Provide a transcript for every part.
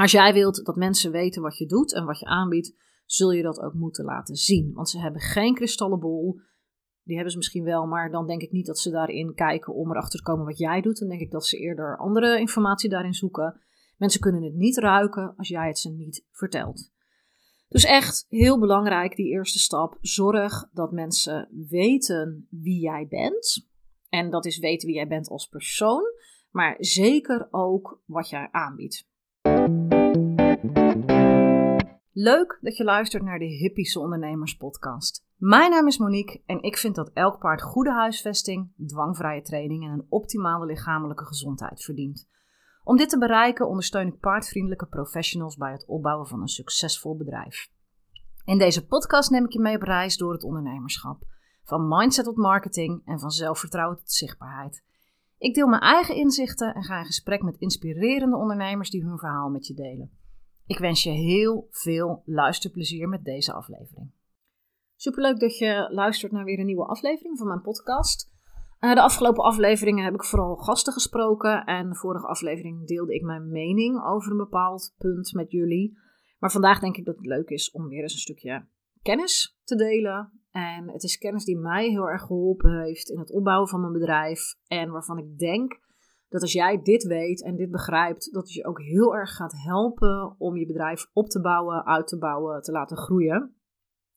Als jij wilt dat mensen weten wat je doet en wat je aanbiedt, zul je dat ook moeten laten zien. Want ze hebben geen kristallenbol. Die hebben ze misschien wel, maar dan denk ik niet dat ze daarin kijken om erachter te komen wat jij doet. Dan denk ik dat ze eerder andere informatie daarin zoeken. Mensen kunnen het niet ruiken als jij het ze niet vertelt. Dus echt heel belangrijk, die eerste stap. Zorg dat mensen weten wie jij bent. En dat is weten wie jij bent als persoon, maar zeker ook wat jij aanbiedt. Leuk dat je luistert naar de Hippische Ondernemers Podcast. Mijn naam is Monique en ik vind dat elk paard goede huisvesting, dwangvrije training en een optimale lichamelijke gezondheid verdient. Om dit te bereiken ondersteun ik paardvriendelijke professionals bij het opbouwen van een succesvol bedrijf. In deze podcast neem ik je mee op reis door het ondernemerschap. Van mindset tot marketing en van zelfvertrouwen tot zichtbaarheid. Ik deel mijn eigen inzichten en ga in gesprek met inspirerende ondernemers die hun verhaal met je delen. Ik wens je heel veel luisterplezier met deze aflevering. Superleuk dat je luistert naar weer een nieuwe aflevering van mijn podcast. Uh, de afgelopen afleveringen heb ik vooral gasten gesproken en de vorige aflevering deelde ik mijn mening over een bepaald punt met jullie. Maar vandaag denk ik dat het leuk is om weer eens een stukje kennis te delen. En het is kennis die mij heel erg geholpen heeft in het opbouwen van mijn bedrijf. En waarvan ik denk dat als jij dit weet en dit begrijpt, dat het je ook heel erg gaat helpen om je bedrijf op te bouwen, uit te bouwen, te laten groeien.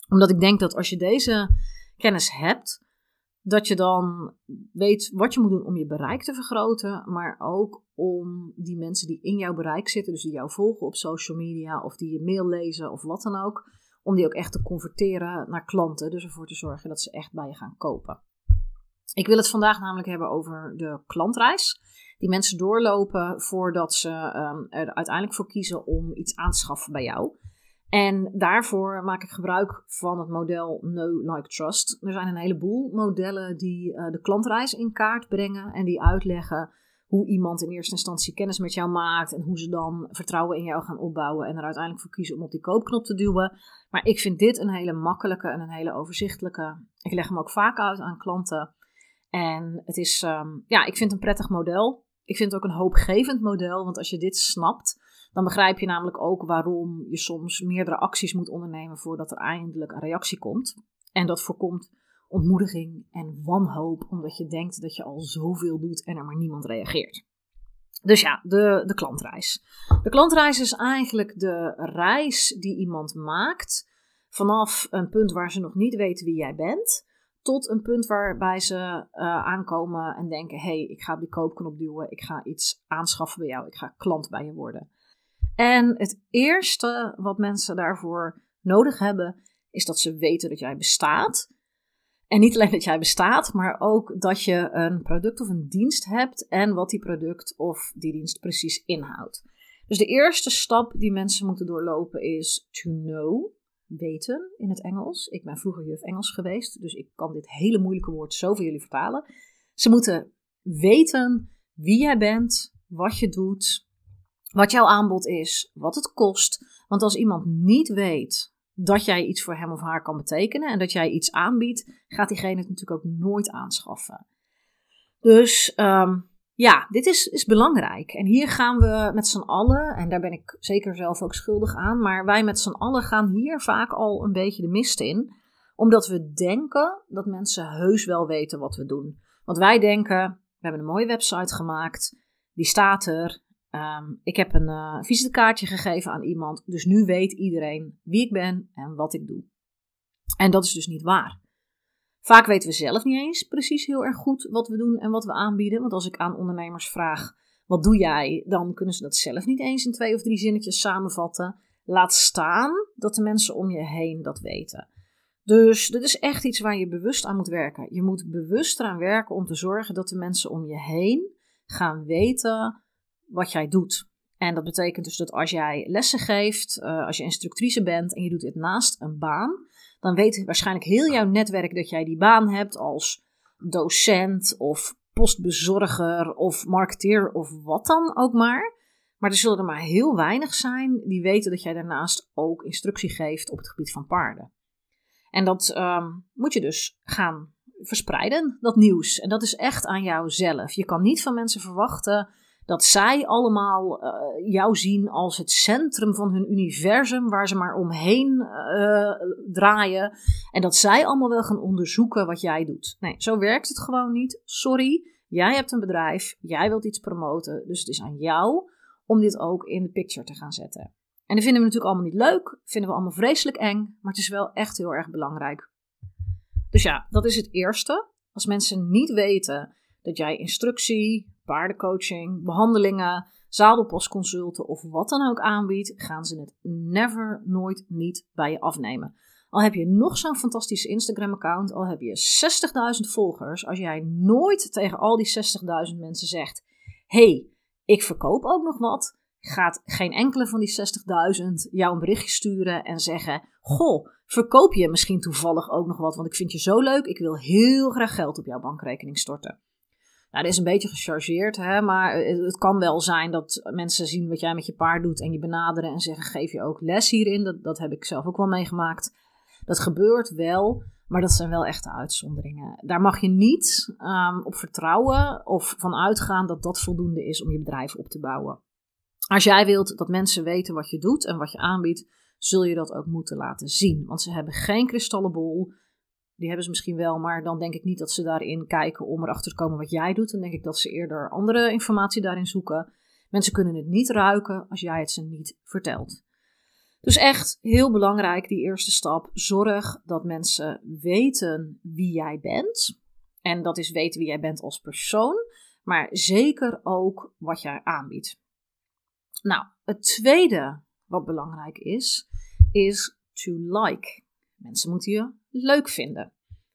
Omdat ik denk dat als je deze kennis hebt, dat je dan weet wat je moet doen om je bereik te vergroten, maar ook om die mensen die in jouw bereik zitten, dus die jou volgen op social media of die je mail lezen of wat dan ook, om die ook echt te converteren naar klanten. Dus ervoor te zorgen dat ze echt bij je gaan kopen. Ik wil het vandaag namelijk hebben over de klantreis. Die mensen doorlopen voordat ze um, er uiteindelijk voor kiezen om iets aan te schaffen bij jou. En daarvoor maak ik gebruik van het model Know, Like, Trust. Er zijn een heleboel modellen die uh, de klantreis in kaart brengen en die uitleggen hoe iemand in eerste instantie kennis met jou maakt en hoe ze dan vertrouwen in jou gaan opbouwen en er uiteindelijk voor kiezen om op die koopknop te duwen. Maar ik vind dit een hele makkelijke en een hele overzichtelijke. Ik leg hem ook vaak uit aan klanten. En het is, um, ja, ik vind het een prettig model. Ik vind het ook een hoopgevend model, want als je dit snapt, dan begrijp je namelijk ook waarom je soms meerdere acties moet ondernemen voordat er eindelijk een reactie komt. En dat voorkomt ontmoediging en wanhoop, omdat je denkt dat je al zoveel doet en er maar niemand reageert. Dus ja, de, de klantreis. De klantreis is eigenlijk de reis die iemand maakt vanaf een punt waar ze nog niet weten wie jij bent, tot een punt waarbij ze uh, aankomen en denken: hé, hey, ik ga die koopknop duwen, ik ga iets aanschaffen bij jou, ik ga klant bij je worden. En het eerste wat mensen daarvoor nodig hebben, is dat ze weten dat jij bestaat. En niet alleen dat jij bestaat, maar ook dat je een product of een dienst hebt en wat die product of die dienst precies inhoudt. Dus de eerste stap die mensen moeten doorlopen is to know, weten in het Engels. Ik ben vroeger juf Engels geweest, dus ik kan dit hele moeilijke woord zo voor jullie vertalen. Ze moeten weten wie jij bent, wat je doet, wat jouw aanbod is, wat het kost. Want als iemand niet weet dat jij iets voor hem of haar kan betekenen en dat jij iets aanbiedt, gaat diegene het natuurlijk ook nooit aanschaffen. Dus um, ja, dit is, is belangrijk. En hier gaan we met z'n allen, en daar ben ik zeker zelf ook schuldig aan, maar wij met z'n allen gaan hier vaak al een beetje de mist in, omdat we denken dat mensen heus wel weten wat we doen. Want wij denken, we hebben een mooie website gemaakt, die staat er, Um, ik heb een uh, visitekaartje gegeven aan iemand, dus nu weet iedereen wie ik ben en wat ik doe. En dat is dus niet waar. Vaak weten we zelf niet eens precies heel erg goed wat we doen en wat we aanbieden. Want als ik aan ondernemers vraag: wat doe jij? Dan kunnen ze dat zelf niet eens in twee of drie zinnetjes samenvatten. Laat staan dat de mensen om je heen dat weten. Dus dit is echt iets waar je bewust aan moet werken. Je moet bewust eraan werken om te zorgen dat de mensen om je heen gaan weten wat jij doet. En dat betekent dus dat als jij lessen geeft, uh, als je instructrice bent en je doet dit naast een baan, dan weet waarschijnlijk heel jouw netwerk dat jij die baan hebt als docent of postbezorger of marketeer of wat dan ook maar. Maar er zullen er maar heel weinig zijn die weten dat jij daarnaast ook instructie geeft op het gebied van paarden. En dat um, moet je dus gaan verspreiden, dat nieuws. En dat is echt aan jou zelf. Je kan niet van mensen verwachten Dat zij allemaal uh, jou zien als het centrum van hun universum, waar ze maar omheen uh, draaien. En dat zij allemaal wel gaan onderzoeken wat jij doet. Nee, zo werkt het gewoon niet. Sorry, jij hebt een bedrijf, jij wilt iets promoten. Dus het is aan jou om dit ook in de picture te gaan zetten. En dat vinden we natuurlijk allemaal niet leuk, vinden we allemaal vreselijk eng, maar het is wel echt heel erg belangrijk. Dus ja, dat is het eerste. Als mensen niet weten dat jij instructie, paardencoaching, behandelingen, zadelpasconsulten of wat dan ook aanbiedt, gaan ze het never, nooit, niet bij je afnemen. Al heb je nog zo'n fantastische Instagram-account, al heb je 60.000 volgers, als jij nooit tegen al die 60.000 mensen zegt: hey, ik verkoop ook nog wat, gaat geen enkele van die 60.000 jou een berichtje sturen en zeggen: Goh, verkoop je misschien toevallig ook nog wat, want ik vind je zo leuk, ik wil heel graag geld op jouw bankrekening storten. Nou, dat is een beetje gechargeerd, hè, maar het kan wel zijn dat mensen zien wat jij met je paard doet en je benaderen en zeggen: geef je ook les hierin. Dat, dat heb ik zelf ook wel meegemaakt. Dat gebeurt wel, maar dat zijn wel echte uitzonderingen. Daar mag je niet um, op vertrouwen of van uitgaan dat dat voldoende is om je bedrijf op te bouwen. Als jij wilt dat mensen weten wat je doet en wat je aanbiedt, zul je dat ook moeten laten zien. Want ze hebben geen kristallenbol. Die hebben ze misschien wel, maar dan denk ik niet dat ze daarin kijken om erachter te komen wat jij doet. Dan denk ik dat ze eerder andere informatie daarin zoeken. Mensen kunnen het niet ruiken als jij het ze niet vertelt. Dus echt heel belangrijk, die eerste stap. Zorg dat mensen weten wie jij bent. En dat is weten wie jij bent als persoon, maar zeker ook wat jij aanbiedt. Nou, het tweede wat belangrijk is, is to like. Mensen moeten je leuk vinden.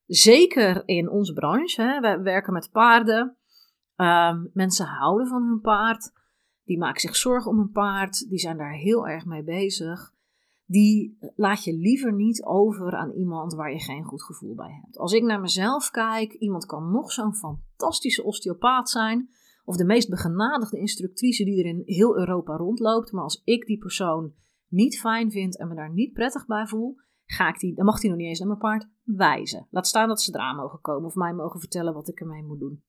Zeker in onze branche. Hè. We werken met paarden. Ehm, mensen houden van hun paard. Die maken zich zorgen om hun paard. Die zijn daar heel erg mee bezig. Die laat je liever niet over aan iemand waar je geen goed gevoel bij hebt. Als ik naar mezelf kijk, iemand kan nog zo'n fantastische osteopaat zijn of de meest begenadigde instructrice die er in heel Europa rondloopt. Maar als ik die persoon niet fijn vind en me daar niet prettig bij voel, ga ik die, dan mag die nog niet eens naar mijn paard wijzen. Laat staan dat ze eraan mogen komen of mij mogen vertellen wat ik ermee moet doen.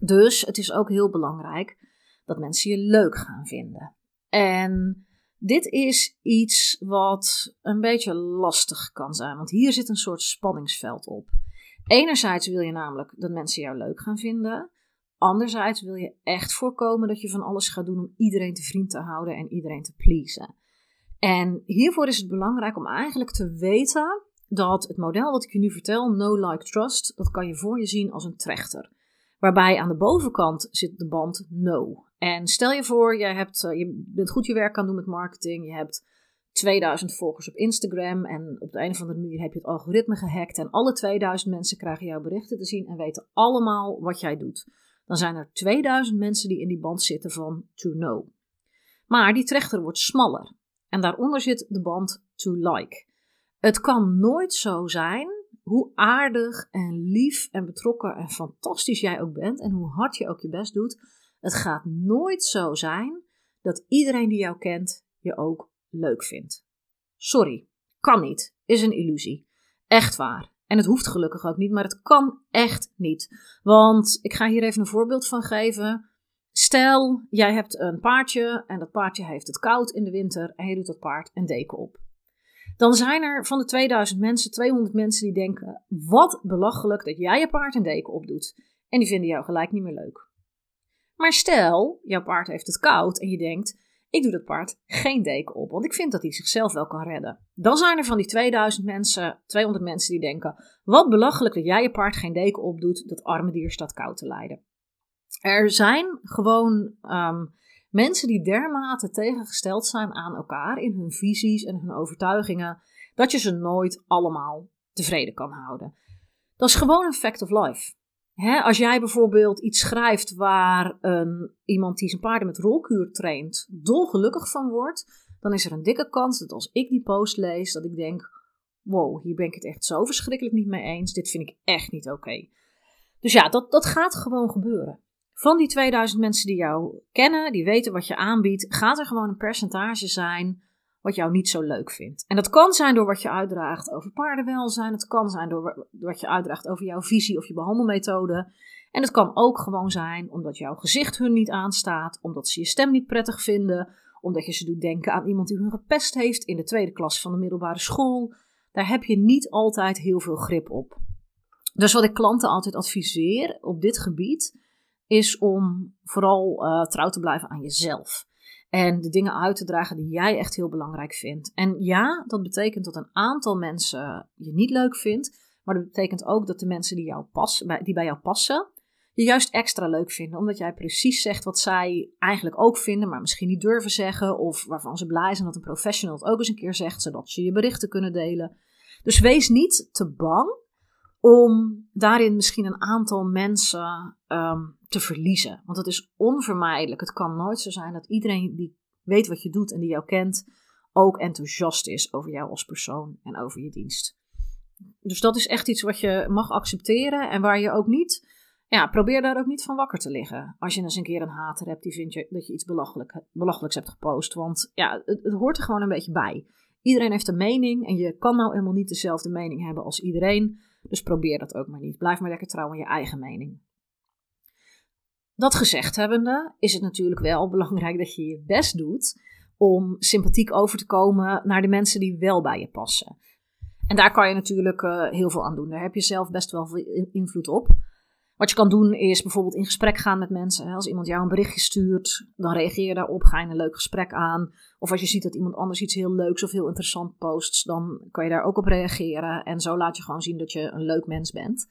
Dus het is ook heel belangrijk dat mensen je leuk gaan vinden. En dit is iets wat een beetje lastig kan zijn, want hier zit een soort spanningsveld op. Enerzijds wil je namelijk dat mensen jou leuk gaan vinden. Anderzijds wil je echt voorkomen dat je van alles gaat doen om iedereen te vriend te houden en iedereen te pleasen. En hiervoor is het belangrijk om eigenlijk te weten dat het model wat ik je nu vertel, No Like Trust, dat kan je voor je zien als een trechter. Waarbij aan de bovenkant zit de band No. En stel je voor, jij hebt, eh, je bent goed je werk aan doen met marketing, je hebt 2000 volgers op Instagram en op de een of andere manier heb je het algoritme gehackt en alle 2000 mensen krijgen jouw berichten te zien en weten allemaal wat jij doet dan zijn er 2000 mensen die in die band zitten van to know. Maar die trechter wordt smaller en daaronder zit de band to like. Het kan nooit zo zijn, hoe aardig en lief en betrokken en fantastisch jij ook bent en hoe hard je ook je best doet. Het gaat nooit zo zijn dat iedereen die jou kent je ook leuk vindt. Sorry, kan niet, is een illusie. Echt waar. En het hoeft gelukkig ook niet, maar het kan echt niet. Want ik ga hier even een voorbeeld van geven. Stel, jij hebt een paardje en dat paardje heeft het koud in de winter en je doet dat paard een deken op. Dan zijn er van de 2000 mensen 200 mensen die denken: wat belachelijk dat jij je paard een deken opdoet. En die vinden jou gelijk niet meer leuk. Maar stel, jouw paard heeft het koud en je denkt: ik doe dat paard geen deken op, want ik vind dat hij zichzelf wel kan redden. Dan zijn er van die 2000 mensen, 200 mensen die denken: wat belachelijk dat jij je paard geen deken opdoet, dat arme dier staat koud te lijden. Er zijn gewoon ehm, mensen die dermate tegengesteld zijn aan elkaar in hun visies en hun overtuigingen, dat je ze nooit allemaal tevreden kan houden. Dat is gewoon een fact of life als jij bijvoorbeeld iets schrijft waar een, iemand die zijn paarden met rolkuur traint dolgelukkig van wordt, dan is er een dikke kans dat als ik die post lees, dat ik denk: wow, hier ben ik het echt zo verschrikkelijk niet mee eens. Dit vind ik echt niet oké. Dus ja, dat, dat gaat gewoon gebeuren. Van die 2000 mensen die jou kennen, die weten wat je aanbiedt, gaat er gewoon een percentage zijn wat jou niet zo leuk vindt. En dat kan zijn door wat je uitdraagt over paardenwelzijn. Het kan zijn door wat je uitdraagt over jouw visie of je behandelmethode. En het kan ook gewoon zijn omdat jouw gezicht hun niet aanstaat, omdat ze je stem niet prettig vinden, omdat je ze doet denken aan iemand die hun gepest heeft in de tweede klas van de middelbare school. Daar heb je niet altijd heel veel grip op. Dus wat ik klanten altijd adviseer op dit gebied is om vooral uh, trouw te blijven aan jezelf. En de dingen uit te dragen die jij echt heel belangrijk vindt. En ja, dat betekent dat een aantal mensen je niet leuk vindt. Maar dat betekent ook dat de mensen die, jou passen, die bij jou passen, je juist extra leuk vinden. Omdat jij precies zegt wat zij eigenlijk ook vinden, maar misschien niet durven zeggen. Of waarvan ze blij zijn dat een professional het ook eens een keer zegt, zodat ze je berichten kunnen delen. Dus wees niet te bang om daarin misschien een aantal mensen ehm, te verliezen. Want dat is onvermijdelijk. Het kan nooit zo zijn dat iedereen die weet wat je doet en die jou kent, ook enthousiast is over jou als persoon en over je dienst. Dus dat is echt iets wat je mag accepteren en waar je ook niet, ja, probeer daar ook niet van wakker te liggen. Als je eens een keer een hater hebt die vindt je, dat je iets belachelijk, belachelijks hebt gepost. Want ja, het, het hoort er gewoon een beetje bij. Iedereen heeft een mening en je kan nou helemaal niet dezelfde mening hebben als iedereen. Dus probeer dat ook maar niet. Blijf maar lekker trouw aan je eigen mening. Dat gezegd hebbende, is het natuurlijk wel belangrijk dat je je best doet om sympathiek over te komen naar de mensen die wel bij je passen. En daar kan je natuurlijk uh, heel veel aan doen. Daar heb je zelf best wel veel invloed op. Wat je kan doen is bijvoorbeeld in gesprek gaan met mensen. Als iemand jou een berichtje stuurt, dan reageer je daarop, ga je een leuk gesprek aan. Of als je ziet dat iemand anders iets heel leuks of heel interessant post, dan kan je daar ook op reageren. En zo laat je gewoon zien dat je een leuk mens bent.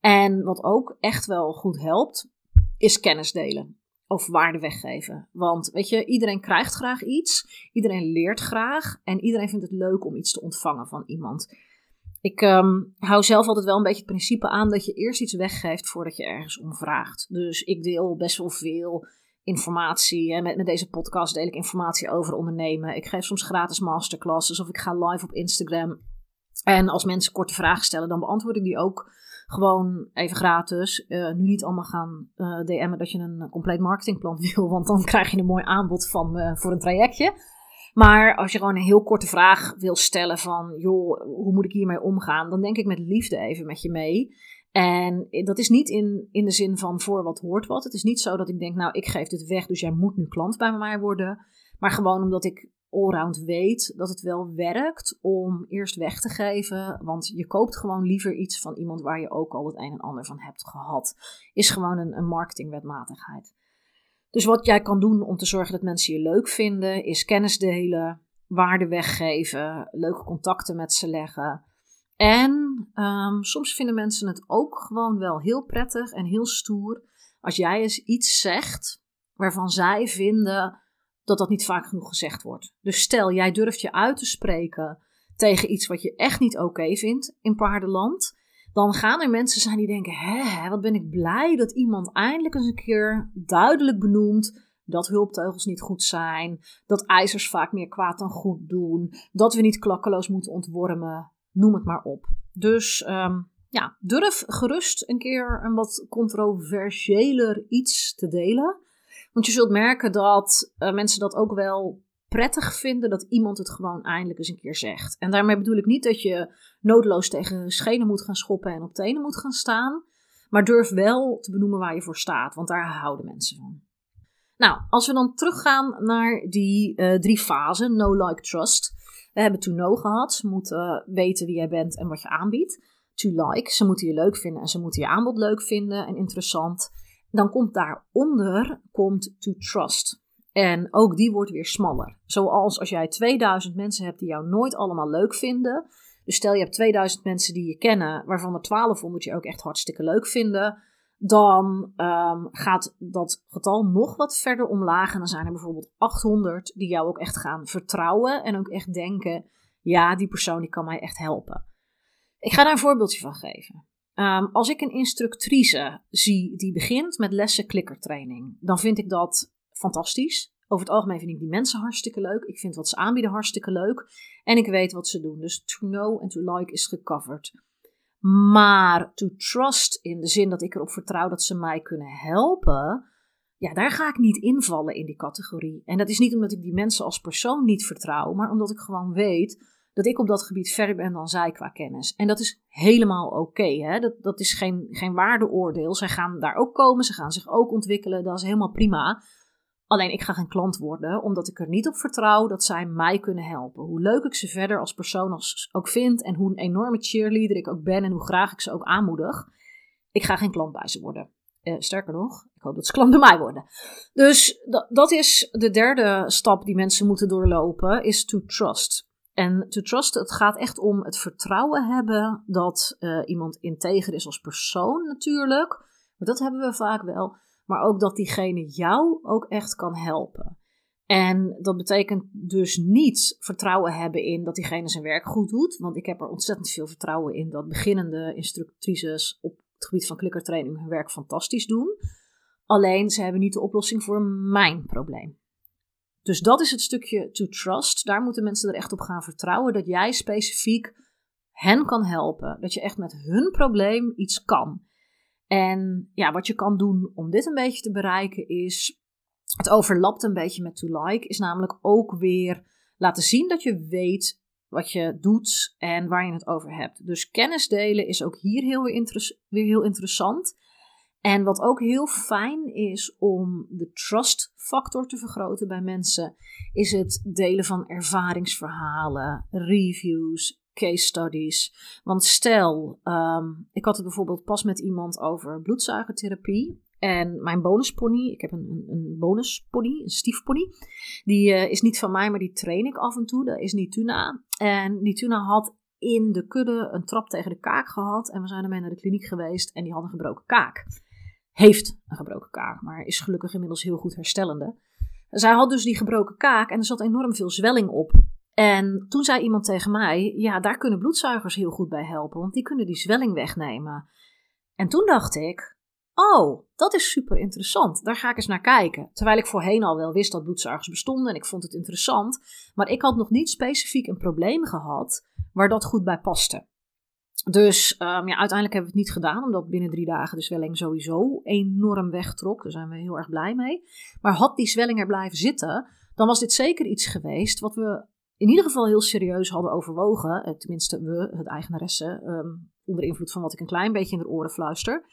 En wat ook echt wel goed helpt, is kennis delen. Of waarde weggeven. Want weet je, iedereen krijgt graag iets. Iedereen leert graag. En iedereen vindt het leuk om iets te ontvangen van iemand. Ik um, hou zelf altijd wel een beetje het principe aan dat je eerst iets weggeeft voordat je ergens om vraagt. Dus ik deel best wel veel informatie. Hè. Met, met deze podcast deel ik informatie over ondernemen. Ik geef soms gratis masterclasses of ik ga live op Instagram. En als mensen korte vragen stellen, dan beantwoord ik die ook gewoon even gratis. Uh, nu niet allemaal gaan uh, DM'en dat je een compleet marketingplan wil, want dan krijg je een mooi aanbod van voor een trajectje. Maar als je gewoon een heel korte vraag wil stellen van, joh, hoe moet ik hiermee omgaan? Dan denk ik met liefde even met je mee. En dat is niet in, in de zin van voor wat hoort wat. Het is niet zo dat ik denk, nou, ik geef dit weg, dus jij moet nu klant bij mij worden. Maar gewoon omdat ik allround weet dat het wel werkt om eerst weg te geven. Want je koopt gewoon liever iets van iemand waar je ook al het een en ander van hebt gehad. Is gewoon een, een marketingwetmatigheid. Dus wat jij kan doen om te zorgen dat mensen je leuk vinden, is kennis delen, waarde weggeven, leuke contacten met ze leggen. En um, soms vinden mensen het ook gewoon wel heel prettig en heel stoer als jij eens iets zegt waarvan zij vinden dat dat niet vaak genoeg gezegd wordt. Dus stel, jij durft je uit te spreken tegen iets wat je echt niet oké vindt in paardenland dan gaan er mensen zijn die denken: hè, wat ben ik blij dat iemand eindelijk eens een keer duidelijk benoemt dat hulpteugels niet goed zijn, dat ijzers vaak meer kwaad dan goed doen, dat we niet klakkeloos moeten ontwormen, noem het maar op. Dus um, ja, durf gerust een keer een wat controversiëler iets te delen. Want je zult merken dat uh, mensen dat ook wel prettig vinden dat iemand het gewoon eindelijk eens een keer zegt. En daarmee bedoel ik niet dat je noodloos tegen schenen moet gaan schoppen en op tenen moet gaan staan. Maar durf wel te benoemen waar je voor staat, want daar houden mensen van. Nou, als we dan teruggaan naar die uh, drie fasen, no, like, trust. We hebben to know gehad. Ze moeten weten wie jij bent en wat je aanbiedt. To like, ze moeten je leuk vinden en ze moeten je aanbod leuk vinden en interessant. Dan komt daaronder komt to trust. En ook die wordt weer smaller. Zoals als jij 2000 mensen hebt die jou nooit allemaal leuk vinden. Dus stel je hebt 2000 mensen die je kennen, waarvan er 1200 je ook echt hartstikke leuk vinden. Dan um, gaat dat getal nog wat verder omlaag. En dan zijn er bijvoorbeeld 800 die jou ook echt gaan vertrouwen. En ook echt denken: ja, die persoon die kan mij echt helpen. Ik ga daar een voorbeeldje van geven. Um, als ik een instructrice zie die begint met lessen klikkertraining, dan vind ik dat fantastisch. Over het algemeen vind ik die mensen hartstikke leuk. Ik vind wat ze aanbieden hartstikke leuk. En ik weet wat ze doen. Dus to know en to like is gecoverd. Maar to trust in de zin dat ik erop vertrouw dat ze mij kunnen helpen. Ja, daar ga ik niet invallen in die categorie. En dat is niet omdat ik die mensen als persoon niet vertrouw, maar omdat ik gewoon weet dat ik op dat gebied verder ben dan zij qua kennis. En dat is helemaal oké. dat, dat is geen, geen waardeoordeel. Zij gaan daar ook komen, ze gaan zich ook ontwikkelen. Dat is helemaal prima. Alleen ik ga geen klant worden, omdat ik er niet op vertrouw dat zij mij kunnen helpen. Hoe leuk ik ze verder als persoon ook vind en hoe een enorme cheerleader ik ook ben en hoe graag ik ze ook aanmoedig. Ik ga geen klant bij ze worden. Eh, sterker nog, ik hoop dat ze klant bij mij worden. Dus dat is de derde stap die mensen moeten doorlopen, is to trust. En to trust, het gaat echt om het vertrouwen hebben dat uh, iemand integer is als persoon natuurlijk. Maar dat hebben we vaak wel. Maar ook dat diegene jou ook echt kan helpen. En dat betekent dus niet vertrouwen hebben in dat diegene zijn werk goed doet. Want ik heb er ontzettend veel vertrouwen in dat beginnende instructrices op het gebied van klikkertraining hun werk fantastisch doen. Alleen ze hebben niet de oplossing voor mijn probleem. Dus dat is het stukje to trust. Daar moeten mensen er echt op gaan vertrouwen dat jij specifiek hen kan helpen. Dat je echt met hun probleem iets kan. En ja, wat je kan doen om dit een beetje te bereiken is. Het overlapt een beetje met to like. Is namelijk ook weer laten zien dat je weet wat je doet en waar je het over hebt. Dus kennis delen is ook hier heel weer, weer heel interessant. En wat ook heel fijn is om de trust factor te vergroten bij mensen, is het delen van ervaringsverhalen, reviews, case studies. Want stel, ehm, ik had het bijvoorbeeld pas met iemand over bloedzuigertherapie. En mijn bonuspony, ik heb een, een, bonuspony, een stiefpony, die uh, is niet van mij, maar die train ik af en toe. Dat is Nituna. En Nituna had in de kudde een trap tegen de kaak gehad. En we zijn ermee naar de kliniek geweest en die had een gebroken kaak heeft een gebroken kaak, maar is gelukkig inmiddels heel goed herstellende. Zij had dus die gebroken kaak en er zat enorm veel zwelling op. En toen zei iemand tegen mij: Ja, daar kunnen bloedzuigers heel goed bij helpen, want die kunnen die zwelling wegnemen. En toen dacht ik: Oh, dat is super interessant. Daar ga ik eens naar kijken. Terwijl ik voorheen al wel wist dat bloedzuigers bestonden en ik vond het interessant. Maar ik had nog niet specifiek een probleem gehad waar dat goed bij paste. Dus um, ja, uiteindelijk hebben we het niet gedaan, omdat binnen drie dagen de zwelling sowieso enorm wegtrok. Daar zijn we heel erg blij mee. Maar had die zwelling er blijven zitten, dan was dit zeker iets geweest wat we in ieder geval heel serieus hadden overwogen. Eh, tenminste, we, het eigenaresse, um, onder invloed van wat ik een klein beetje in de oren fluister.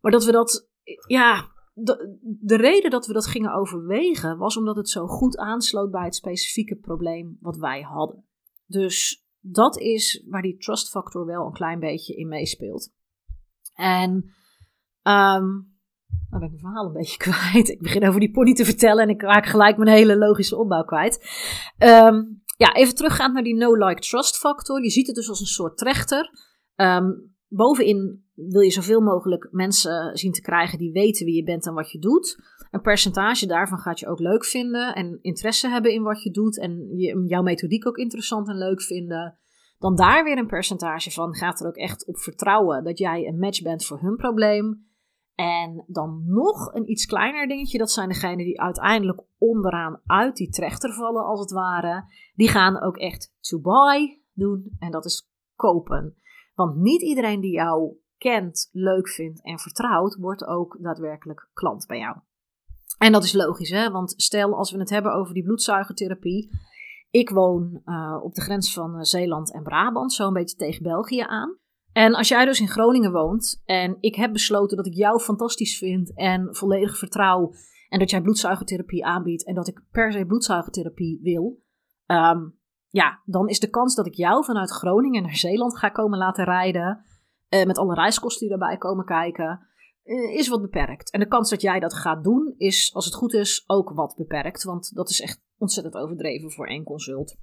Maar dat we dat, ja, de, de, reden dat we dat gingen overwegen was omdat het zo goed aansloot bij het specifieke probleem wat wij hadden. Dus dat is waar die trust factor wel een klein beetje in meespeelt. En um, nou ben ik mijn verhaal een beetje kwijt. Ik begin over die pony te vertellen en ik raak gelijk mijn hele logische opbouw kwijt. Um, ja, even teruggaand naar die no-like-trust factor. Je ziet het dus als een soort trechter. Um, bovenin wil je zoveel mogelijk mensen zien te krijgen die weten wie je bent en wat je doet. Een percentage daarvan gaat je ook leuk vinden en interesse hebben in wat je doet en je, jouw methodiek ook interessant en leuk vinden. Dan daar weer een percentage van gaat er ook echt op vertrouwen dat jij een match bent voor hun probleem. En dan nog een iets kleiner dingetje, dat zijn degenen die uiteindelijk onderaan uit die trechter vallen, als het ware. Die gaan ook echt to buy doen en dat is kopen. Want niet iedereen die jou kent, leuk vindt en vertrouwt, wordt ook daadwerkelijk klant bij jou. En dat is logisch, hè? want stel als we het hebben over die bloedzuigertherapie. Ik woon uh, op de grens van uh, Zeeland en Brabant, zo een beetje tegen België aan. En als jij dus in Groningen woont en ik heb besloten dat ik jou fantastisch vind en volledig vertrouw en dat jij bloedzuigertherapie aanbiedt en dat ik per se bloedzuigertherapie wil, um, ja, dan is de kans dat ik jou vanuit Groningen naar Zeeland ga komen laten rijden, uh, met alle reiskosten die daarbij komen kijken, uh, is wat beperkt. En de kans dat jij dat gaat doen is, als het goed is, ook wat beperkt, want dat is echt ontzettend overdreven voor één consult.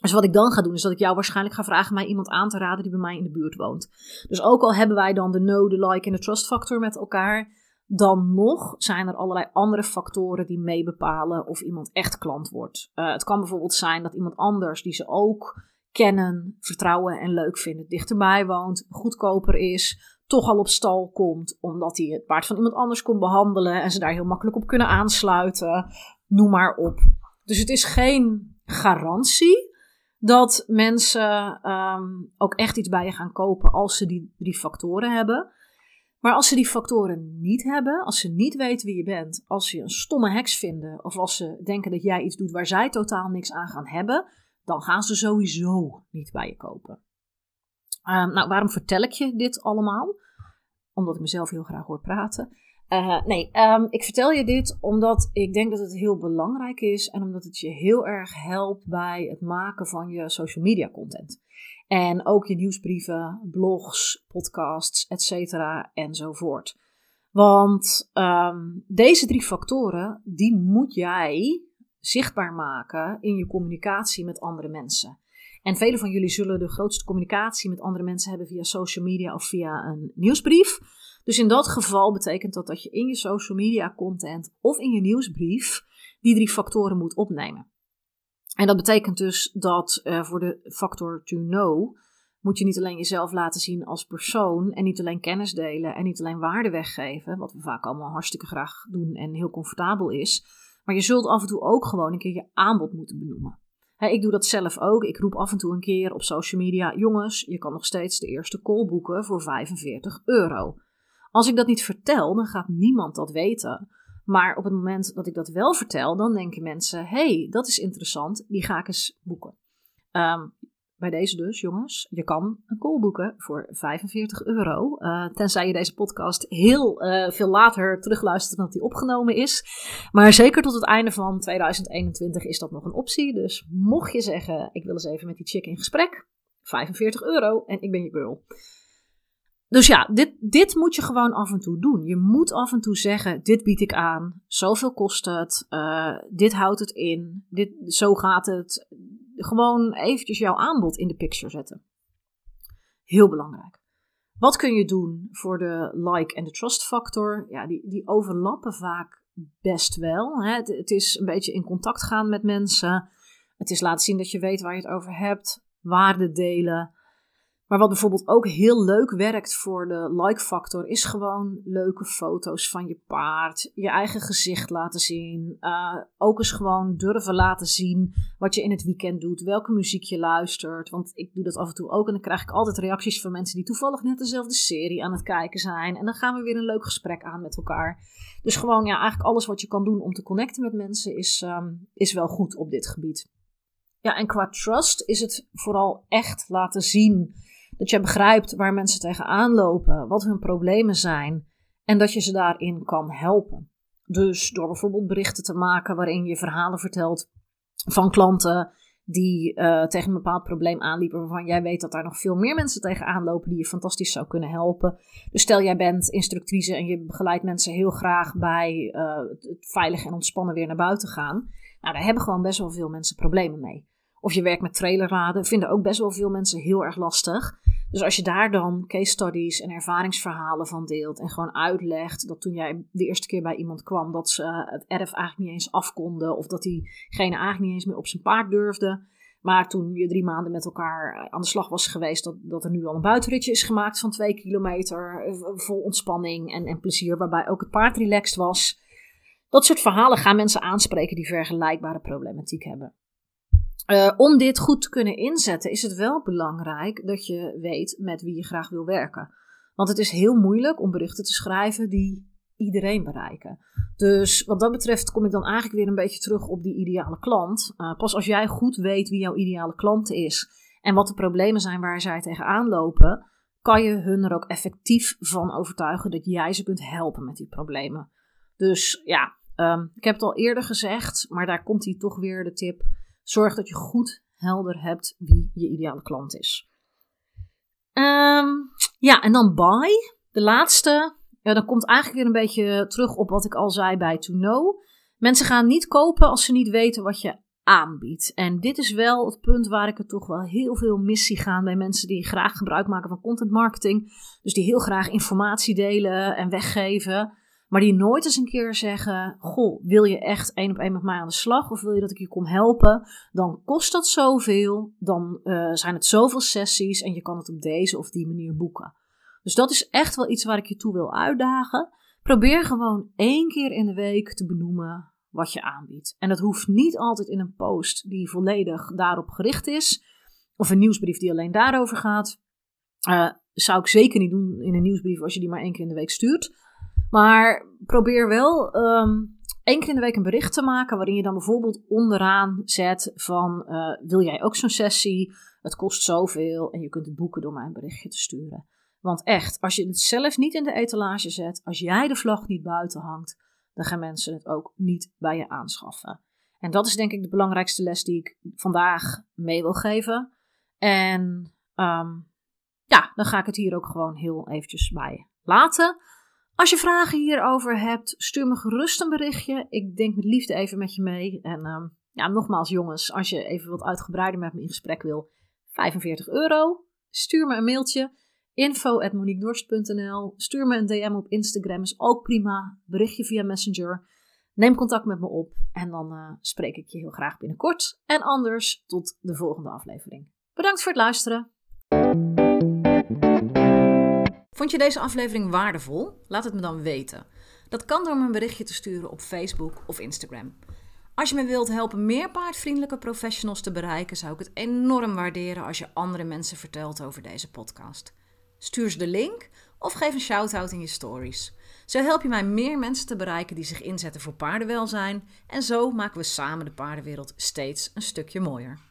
Dus wat ik dan ga doen, is dat ik jou waarschijnlijk ga vragen mij iemand aan te raden die bij mij in de buurt woont. Dus ook al hebben wij dan de no, de like en de trust factor met elkaar, dan nog zijn er allerlei andere factoren die meebepalen of iemand echt klant wordt. Uh, het kan bijvoorbeeld zijn dat iemand anders die ze ook kennen, vertrouwen en leuk vinden, dichterbij woont, goedkoper is, toch al op stal komt, omdat hij het paard van iemand anders kon behandelen en ze daar heel makkelijk op kunnen aansluiten. Noem maar op. Dus het is geen garantie dat mensen um, ook echt iets bij je gaan kopen als ze die drie factoren hebben. Maar als ze die factoren niet hebben, als ze niet weten wie je bent, als ze een stomme heks vinden of als ze denken dat jij iets doet waar zij totaal niks aan gaan hebben, dan gaan ze sowieso niet bij je kopen. Ehm, nou, waarom vertel ik je dit allemaal? Omdat ik mezelf heel graag hoor praten. Uh, nee, um, ik vertel je dit omdat ik denk dat het heel belangrijk is en omdat het je heel erg helpt bij het maken van je social media content. En ook je nieuwsbrieven, blogs, podcasts, etc. enzovoort. Want um, deze drie factoren, die moet jij zichtbaar maken in je communicatie met andere mensen. En velen van jullie zullen de grootste communicatie met andere mensen hebben via social media of via een nieuwsbrief. Dus in dat geval betekent dat dat je in je social media content of in je nieuwsbrief die drie factoren moet opnemen. En dat betekent dus dat uh, voor de factor to know moet je niet alleen jezelf laten zien als persoon en niet alleen kennis delen en niet alleen waarde weggeven, wat we vaak allemaal hartstikke graag doen en heel comfortabel is, maar je zult af en toe ook gewoon een keer je aanbod moeten benoemen. ik doe dat zelf ook. Ik roep af en toe een keer op social media: jongens, je kan nog steeds de eerste call boeken voor 45 euro. Als ik dat niet vertel, dan gaat niemand dat weten. Maar op het moment dat ik dat wel vertel, dan denken mensen: hey, dat is interessant, die ga ik eens boeken. Um, bij deze dus, jongens, je kan een call boeken voor 45 euro. Uh, tenzij je deze podcast heel uh, veel later terugluistert dan die opgenomen is. Maar zeker tot het einde van 2021 is dat nog een optie. Dus mocht je zeggen, ik wil eens even met die chick in gesprek, 45 euro en ik ben je girl. Dus ja, dit, dit moet je gewoon af en toe doen. Je moet af en toe zeggen: dit bied ik aan, zoveel kost het, uh, dit houdt het in, dit, zo gaat het. Gewoon eventjes jouw aanbod in de picture zetten. Heel belangrijk. Wat kun je doen voor de like en de trust factor? Ja, die, die overlappen vaak best wel. Hè? Het, het is een beetje in contact gaan met mensen. Het is laten zien dat je weet waar je het over hebt. Waarde delen. Maar wat bijvoorbeeld ook heel leuk werkt voor de like-factor, is gewoon leuke foto's van je paard. Je eigen gezicht laten zien. Uh, ook eens gewoon durven laten zien wat je in het weekend doet. Welke muziek je luistert. Want ik doe dat af en toe ook. En dan krijg ik altijd reacties van mensen die toevallig net dezelfde serie aan het kijken zijn. En dan gaan we weer een leuk gesprek aan met elkaar. Dus gewoon, ja, eigenlijk alles wat je kan doen om te connecten met mensen is, um, is wel goed op dit gebied. Ja, en qua trust is het vooral echt laten zien dat je begrijpt waar mensen tegenaan lopen, wat hun problemen zijn en dat je ze daarin kan helpen. Dus door bijvoorbeeld berichten te maken waarin je verhalen vertelt van klanten die uh, tegen een bepaald probleem aanliepen, waarvan jij weet dat daar nog veel meer mensen tegenaan lopen die je fantastisch zou kunnen helpen. Dus stel jij bent instructrice en je begeleidt mensen heel graag bij uh, het veilig en ontspannen weer naar buiten gaan. Nou, daar hebben gewoon best wel veel mensen problemen mee. Of je werkt met trailerraden, vinden ook best wel veel mensen heel erg lastig. Dus als je daar dan case studies en ervaringsverhalen van deelt en gewoon uitlegt dat toen jij de eerste keer bij iemand kwam, dat ze het erf eigenlijk niet eens af konden of dat diegene eigenlijk niet eens meer op zijn paard durfde. Maar toen je drie maanden met elkaar aan de slag was geweest, dat, dat er nu al een buitenritje is gemaakt van twee kilometer, eh, vol ontspanning en, en plezier, waarbij ook het paard relaxed was. Dat soort verhalen gaan mensen aanspreken die vergelijkbare problematiek hebben. Uh, om dit goed te kunnen inzetten, is het wel belangrijk dat je weet met wie je graag wil werken. Want het is heel moeilijk om berichten te schrijven die iedereen bereiken. Dus wat dat betreft kom ik dan eigenlijk weer een beetje terug op die ideale klant. Uh, pas als jij goed weet wie jouw ideale klant is en wat de problemen zijn waar zij tegenaan lopen, kan je hun er ook effectief van overtuigen dat jij ze kunt helpen met die problemen. Dus ja, um, ik heb het al eerder gezegd, maar daar komt hij toch weer de tip Zorg dat je goed helder hebt wie je ideale klant is. Um, ja, en dan buy. De laatste. Ja, dan komt eigenlijk weer een beetje terug op wat ik al zei bij To Know. Mensen gaan niet kopen als ze niet weten wat je aanbiedt. En dit is wel het punt waar ik het toch wel heel veel mis zie gaan bij mensen die graag gebruik maken van content marketing. Dus die heel graag informatie delen en weggeven. Maar die nooit eens een keer zeggen: Goh, wil je echt één op één met mij aan de slag? Of wil je dat ik je kom helpen? Dan kost dat zoveel. Dan uh, zijn het zoveel sessies. En je kan het op deze of die manier boeken. Dus dat is echt wel iets waar ik je toe wil uitdagen. Probeer gewoon één keer in de week te benoemen wat je aanbiedt. En dat hoeft niet altijd in een post die volledig daarop gericht is. Of een nieuwsbrief die alleen daarover gaat. Uh, zou ik zeker niet doen in een nieuwsbrief als je die maar één keer in de week stuurt. Maar probeer wel um, één keer in de week een bericht te maken waarin je dan bijvoorbeeld onderaan zet van uh, wil jij ook zo'n sessie? Het kost zoveel en je kunt het boeken door mij een berichtje te sturen. Want echt, als je het zelf niet in de etalage zet, als jij de vlag niet buiten hangt, dan gaan mensen het ook niet bij je aanschaffen. En dat is denk ik de belangrijkste les die ik vandaag mee wil geven. En um, ja, dan ga ik het hier ook gewoon heel eventjes bij laten. Als je vragen hierover hebt, stuur me gerust een berichtje. Ik denk met liefde even met je mee. En um, ja, nogmaals jongens, als je even wat uitgebreider met me in gesprek wil, 45 euro. Stuur me een mailtje info.moniquedorst.nl Stuur me een DM op Instagram, is ook prima. Berichtje via Messenger. Neem contact met me op en dan uh, spreek ik je heel graag binnenkort. En anders tot de volgende aflevering. Bedankt voor het luisteren. Vond je deze aflevering waardevol? Laat het me dan weten. Dat kan door me een berichtje te sturen op Facebook of Instagram. Als je me wilt helpen meer paardvriendelijke professionals te bereiken, zou ik het enorm waarderen als je andere mensen vertelt over deze podcast. Stuur ze de link of geef een shout-out in je stories. Zo help je mij meer mensen te bereiken die zich inzetten voor paardenwelzijn en zo maken we samen de paardenwereld steeds een stukje mooier.